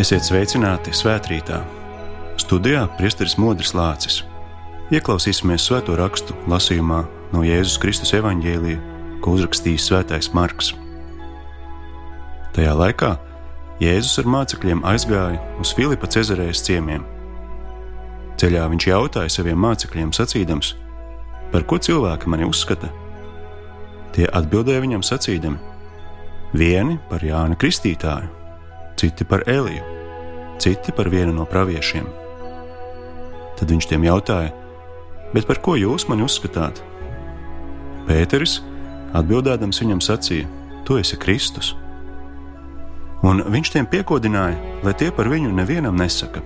Esiet sveicināti svētkrītā. Studijā Priesteris Modris Lācis. Ieklausīsimies svēto rakstu lasījumā no Jēzus Kristus evaņģēlīja, ko uzrakstījis Svētais Marks. Tajā laikā Jēzus ar mācekļiem aizgāja uz Filipa Cezarējas ciemiemiem. Ceļā viņš jautāja saviem mācekļiem, sacīdams, par ko cilvēki mani uzskata. Tie atbildēja viņam sacīdami: vieni par Jānu Kristītāju, citi par Eliju, citi par vienu no praviešiem. Tad viņš tiem jautāja: Bet par ko jūs mani uzskatāt? Pēteris atbildēdams viņam sacīja: Tu esi Kristus. Un viņš tiem piekodināja, lai tie par viņu nevienam nesaka.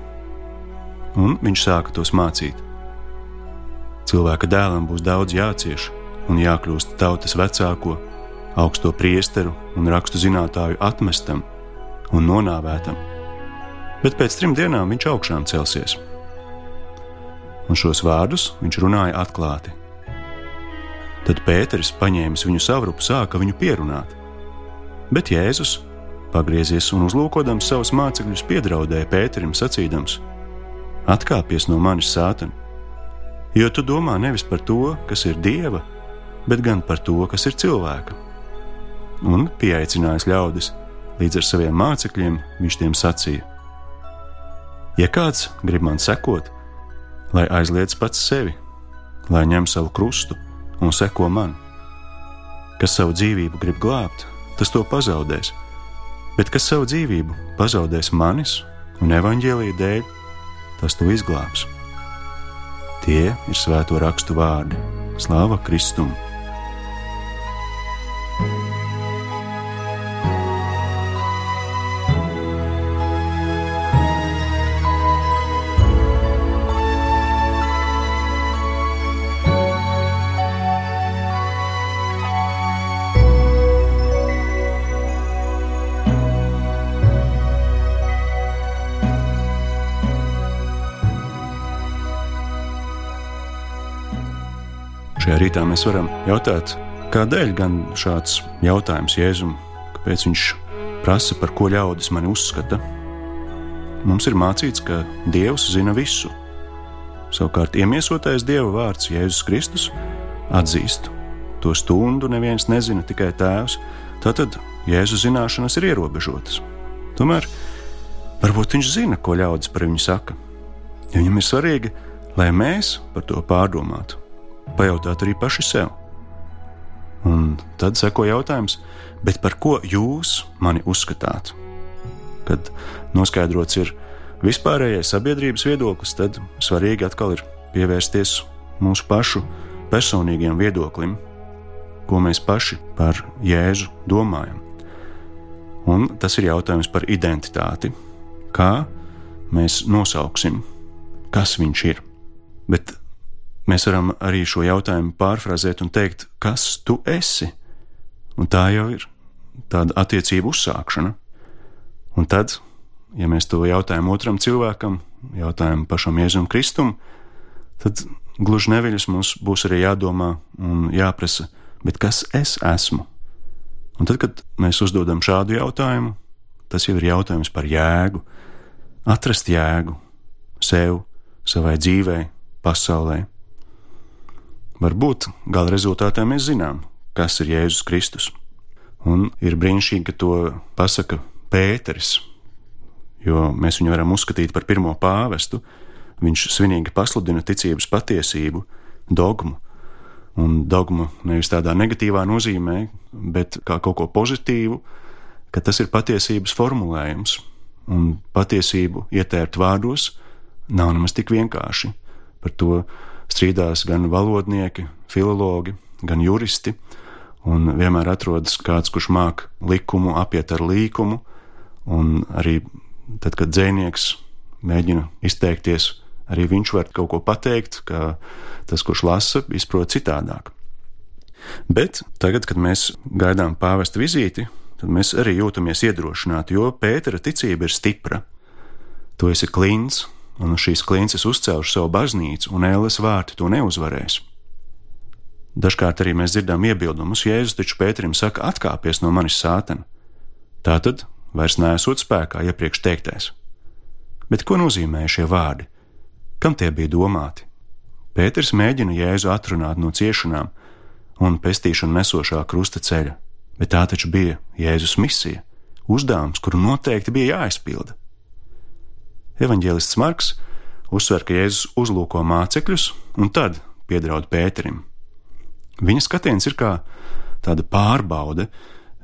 Un viņš sāka tos mācīt. Cilvēka dēlam būs daudz jācieš un jākļūst tautas vecāko, augsto priesteru un rakstu zinātāju atmestam un nonāvētam, bet pēc trim dienām viņš augšām celsies un šos vārdus viņš runāja atklāti. Tad Pēters, paņēmis viņu savrupu, sāka viņu pierunāt. Bet Jēzus, pagriezies un uzlūkodams savus mācekļus, piedraudēja Pēterim, sacīdams: Atkāpies no manis, Sātan, jo tu domā nevis par to, kas ir dieva, bet gan par to, kas ir cilvēka. Un pieaicinājis ļaudis, līdz ar saviem mācekļiem, viņš tiem sacīja: Ja kāds grib man sekot, lai aizliedz pats sevi, lai ņem savu krustu un seko man. Kas savu dzīvību grib glābt, tas to pazaudēs, bet kas savu dzīvību pazaudēs manis un evaņģēlīja dēļ, tas to izglābs. Tie ir svēto rakstu vārdi - Slāva Kristum! Šajā rītā mēs varam jautāt, kādēļ gan šāds jautājums Jēzum, kāpēc viņš prasa, par ko ļaudis mani uzskata. Mums ir mācīts, ka Dievs zina visu. Savukārt, iemiesotais Dieva vārds Jēzus Kristus atzīst, to stundu neviens nezina, tikai Tēvs. Tātad Jēzus zināšanas ir ierobežotas. Tomēr varbūt viņš zina, ko ļaudis par viņu saka. Ja viņam ir svarīgi, lai mēs par to pārdomātu pajautāt arī paši sev. Un tad seko jautājums, par ko jūs mani uzskatāt? Kad noskaidrots ir vispārējais sabiedrības viedoklis, tad svarīgi atkal ir pievērsties mūsu pašu personīgiem viedoklim, ko mēs paši par Jēzu domājam. Un tas ir jautājums par identitāti. Kā mēs nosauksim, kas viņš ir? Bet Mēs varam arī šo jautājumu pārfrāzēt un teikt, kas tu esi? Un tā jau ir tāda attiecību uzsākšana. Un tad, ja mēs to jautājam otram cilvēkam, jautājam pašam Jēzum Kristum, tad gluži neviļas mums būs arī jādomā un jāprasa, bet kas es esmu? Un tad, kad mēs uzdodam šādu jautājumu, tas jau ir jautājums par jēgu, atrast jēgu sev, savai dzīvei, pasaulē. Varbūt gala rezultātā mēs zinām, kas ir Jēzus Kristus. Un ir brīnišķīgi, ka to pasaka Pēteris, jo mēs viņu varam uzskatīt par pirmo pāvestu. Viņš svinīgi pasludina ticības patiesību, dogmu. Un dogmu nevis tādā negatīvā nozīmē, bet kā kaut ko pozitīvu, ka tas ir patiesības formulējums. Un patiesību ietērt vārdos nav nemaz tik vienkārši. Par to strīdās gan valodnieki, filologi, gan juristi, un vienmēr atrodas kāds, kurš māk likumu apiet ar līkumu, un arī tad, kad dzēnieks mēģina izteikties, arī viņš var kaut ko pateikt, ka tas, kurš lasa, izprot citādāk. Bet tagad, kad mēs gaidām pāvesta vizīti, tad mēs arī jūtamies iedrošināti, jo Pētera ticība ir stipra. Tu esi klints, un uz šīs klinces uzcelšu savu baznīcu, un ēles vārti to neuzvarēs. Dažkārt arī mēs dzirdam iebildumus, Jēzus taču Pēterim saka: atkāpies no manis sātena. Tā tad vairs nesot spēkā iepriekš teiktais. Bet ko nozīmē šie vārdi? Kam tie bija domāti? Pēters mēģina Jēzu atrunāt no ciešanām un pestīšanu nesošā krusta ceļa, bet tā taču bija Jēzus misija, uzdevums, kuru noteikti bija jāizpilda. Evanģēlists Marks uzsver, ka Jēzus uzlūko mācekļus un tad piedraud Pēterim. Viņa skatiens ir kā tāda pārbaude,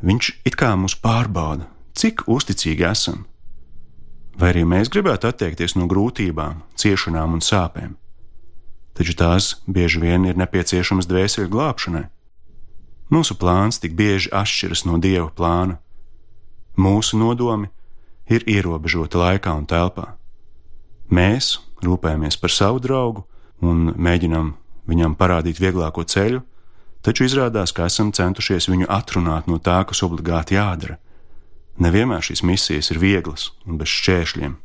viņš it kā mūs pārbauda, cik uzticīgi esam. Vai arī mēs gribētu atteikties no grūtībām, ciešanām un sāpēm? Taču tās bieži vien ir nepieciešamas dvēseli glābšanai. Mūsu plāns tik bieži atšķiras no dieva plāna. Mūsu nodomi ir ierobežoti laikā un telpā. Mēs rūpējamies par savu draugu un mēģinām viņam parādīt vieglāko ceļu, taču izrādās, ka esam centušies viņu atrunāt no tā, kas obligāti jādara. Nevienmēr šīs misijas ir vieglas un bez šķēršļiem.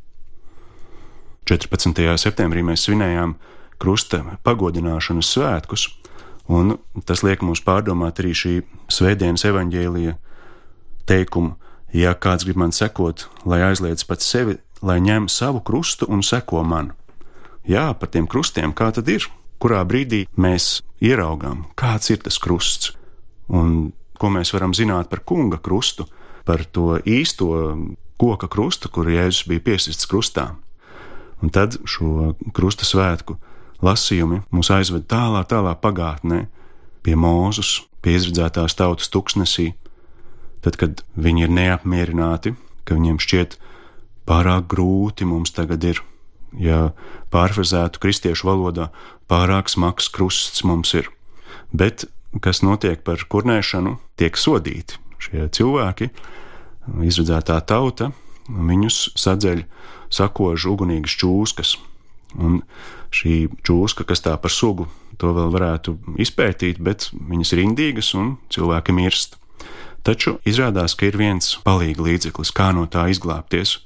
14. septembrī mēs svinējām krusta pagodināšanas svētkus, un tas liek mums pārdomāt arī šī svētdienas evaņģēlija teikumu: Ja kāds grib man sekot, lai aizliedz pats sevi, lai ņem savu krustu un seko man. Jā, par tiem krustiem kā tad ir? kurā brīdī mēs ieraugām, kāds ir tas krusts un ko mēs varam zināt par kunga krustu, par to īsto koka krustu, kur Jēzus bija piesists krustā. Un tad šo krusta svētku lasījumi mūs aizved tālā, tālā pagātnē, pie Mūzus, pie izredzētās tautas tuksnesī, tad, kad viņi ir neapmierināti, ka viņiem šķiet pārāk grūti mums tagad ir ja pārfrazētu kristiešu valodā, pārāk smags krusts mums ir. Bet kas notiek par kurnēšanu, tiek sodīti šie cilvēki, izredzētā tauta, viņus sadzeļ sakožu ugunīgas čūskas. Un šī čūska, kas tā par sugu, to vēl varētu izpētīt, bet viņas ir indīgas un cilvēki mirst. Taču izrādās, ka ir viens palīga līdzeklis, kā no tā izglābties.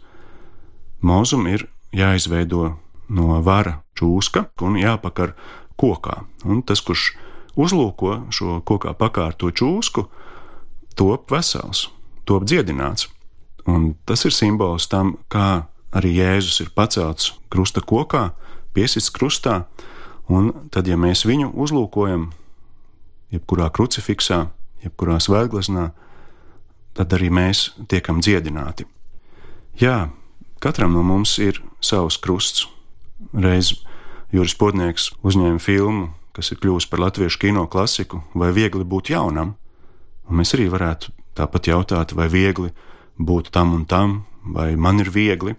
Mūzum ir jāizveido no vara čūska un jāpakar kokā. Un tas, kurš uzlūko šo kokā pakārto čūsku, top vesels, top dziedināts. Un tas ir simbols tam, kā arī Jēzus ir pacelts krusta kokā, piesists krustā, un tad, ja mēs viņu uzlūkojam, jebkurā krucifiksā, jebkurā svētglaznā, tad arī mēs tiekam dziedināti. Jā, Katram no mums ir savs krusts. Reiz Juris Podnieks uzņēma filmu, kas ir kļuvusi par latviešu kino klasiku, vai viegli būt jaunam, un mēs arī varētu tāpat jautāt, vai viegli būt tam un tam, vai man ir viegli,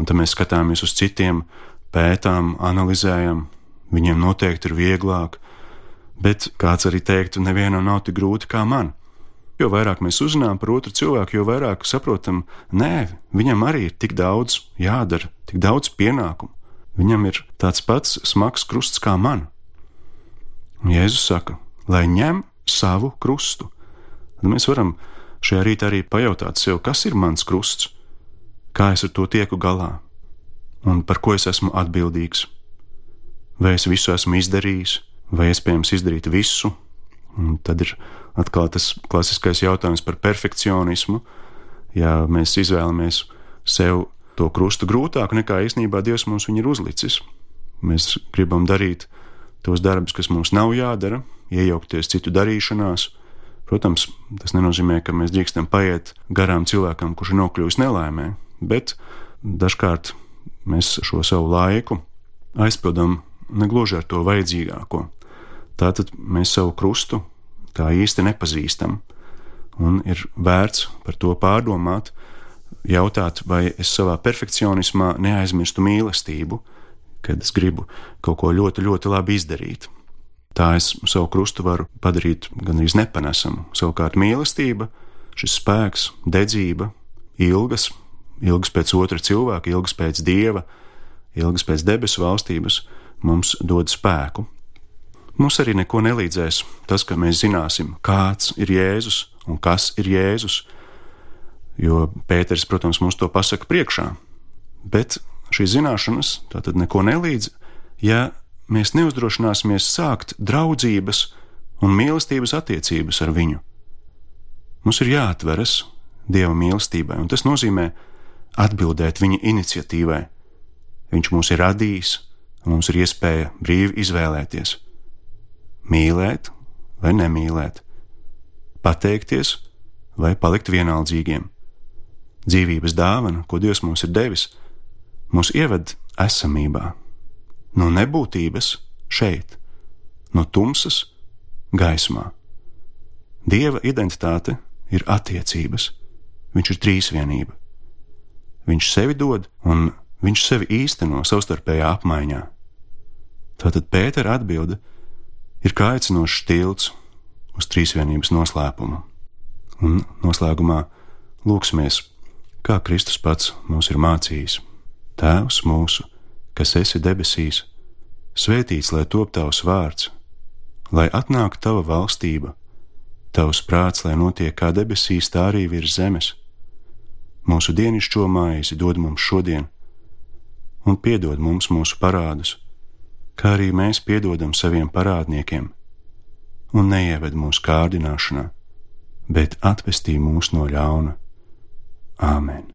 un tad mēs skatāmies uz citiem, pētām, analizējam, viņiem noteikti ir vieglāk, bet kāds arī teiktu, nevienam nav tik grūti kā man. Jo vairāk mēs uzzinām par otru cilvēku, jo vairāk saprotam, nē, viņam arī ir tik daudz jādara, tik daudz pienākumu. Viņam ir tāds pats smags krusts kā man. Un Jēzus saka, lai ņem savu krustu. Tad mēs varam šajā rītā arī pajautāt sev, kas ir mans krusts, kā es ar to tieku galā un par ko es esmu atbildīgs. Vai es visu esmu izdarījis, vai iespējams izdarīt visu, un tad ir atkal tas klasiskais jautājums par perfekcionismu. Ja mēs izvēlamies sev to krustu grūtāk nekā īstenībā Dievs mums ir uzlicis, mēs gribam darīt tos darbus, kas mums nav jādara, iejaukties citu darīšanās. Protams, tas nenozīmē, ka mēs drīkstam paiet garām cilvēkam, kurš ir nokļuvis nelaimē, bet dažkārt mēs šo savu laiku aizpildām negluži ar to vajadzīgāko. Tātad mēs savu krustu tā īsti nepazīstam. Un ir vērts par to pārdomāt, jautāt, vai es savā perfekcionismā neaizmirstu mīlestību, kad es gribu kaut ko ļoti, ļoti labi izdarīt. Tā es savu krustu varu padarīt gan arī nepanesamu. Savukārt mīlestība, šis spēks, dedzība, ilgas, ilgas pēc otra cilvēka, ilgas pēc dieva, ilgas pēc debesu valstības, mums dod spēku, Mums arī neko nelīdzēs tas, ka mēs zināsim, kāds ir Jēzus un kas ir Jēzus. Jo Pēters, protams, mums to pasaka priekšā. Bet šīs zināšanas tātad neko nelīdz, ja mēs neuzdrošināsimies sākt draudzības un mīlestības attiecības ar viņu. Mums ir jāatveras Dieva mīlestībai, un tas nozīmē atbildēt viņa iniciatīvai, Viņš mūs ir radījis, un mums ir iespēja brīvi izvēlēties mīlēt vai nemīlēt, pateikties vai palikt vienaldzīgiem. Dzīvības dāvana, ko Dievs mums ir devis, mūs ieved esamībā, no nebūtības šeit, no tumsas gaismā. Dieva identitāte ir attiecības, viņš ir trīsvienība. Viņš sevi dod un viņš sevi īsteno savstarpējā apmaiņā. Tātad Pētera atbilde ir kā aicinošs tilts uz trīsvienības noslēpumu. Un noslēgumā lūksimies, kā Kristus pats mums ir mācījis. Tēvs mūsu, kas esi debesīs, svētīts lai top tavs vārds, lai atnāk tava valstība, tavs prāts, lai notiek kā debesīs, tā arī virs zemes. Mūsu dienascho maizi dod mums šodien, un piedod mums mūsu parādus, kā arī mēs piedodam saviem parādniekiem, un neieved mūsu kārdināšanā bet atvestī mūs no ļauna. Āmen!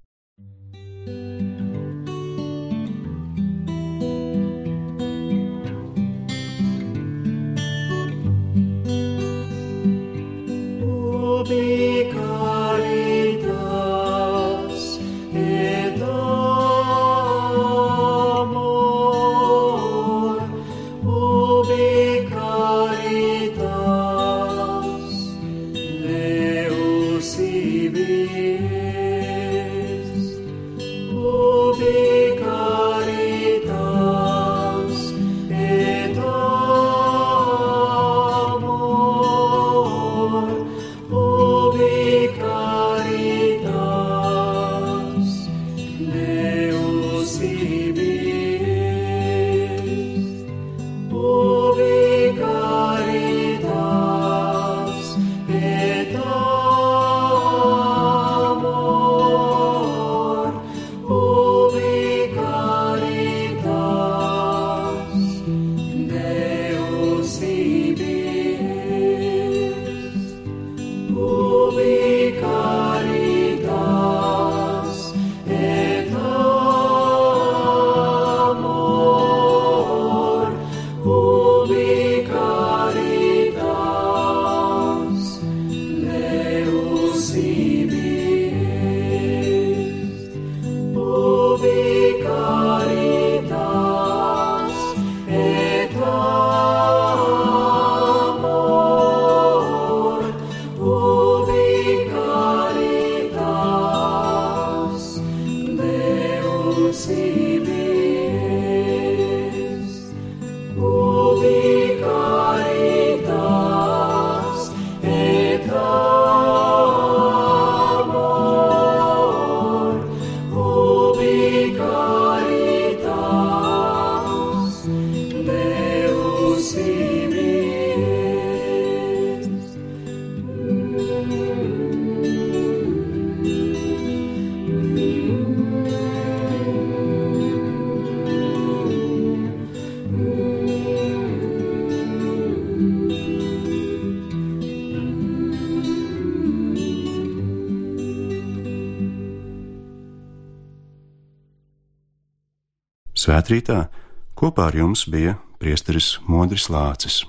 Svētrītā kopā ar jums bija priesteris Modris Lācis.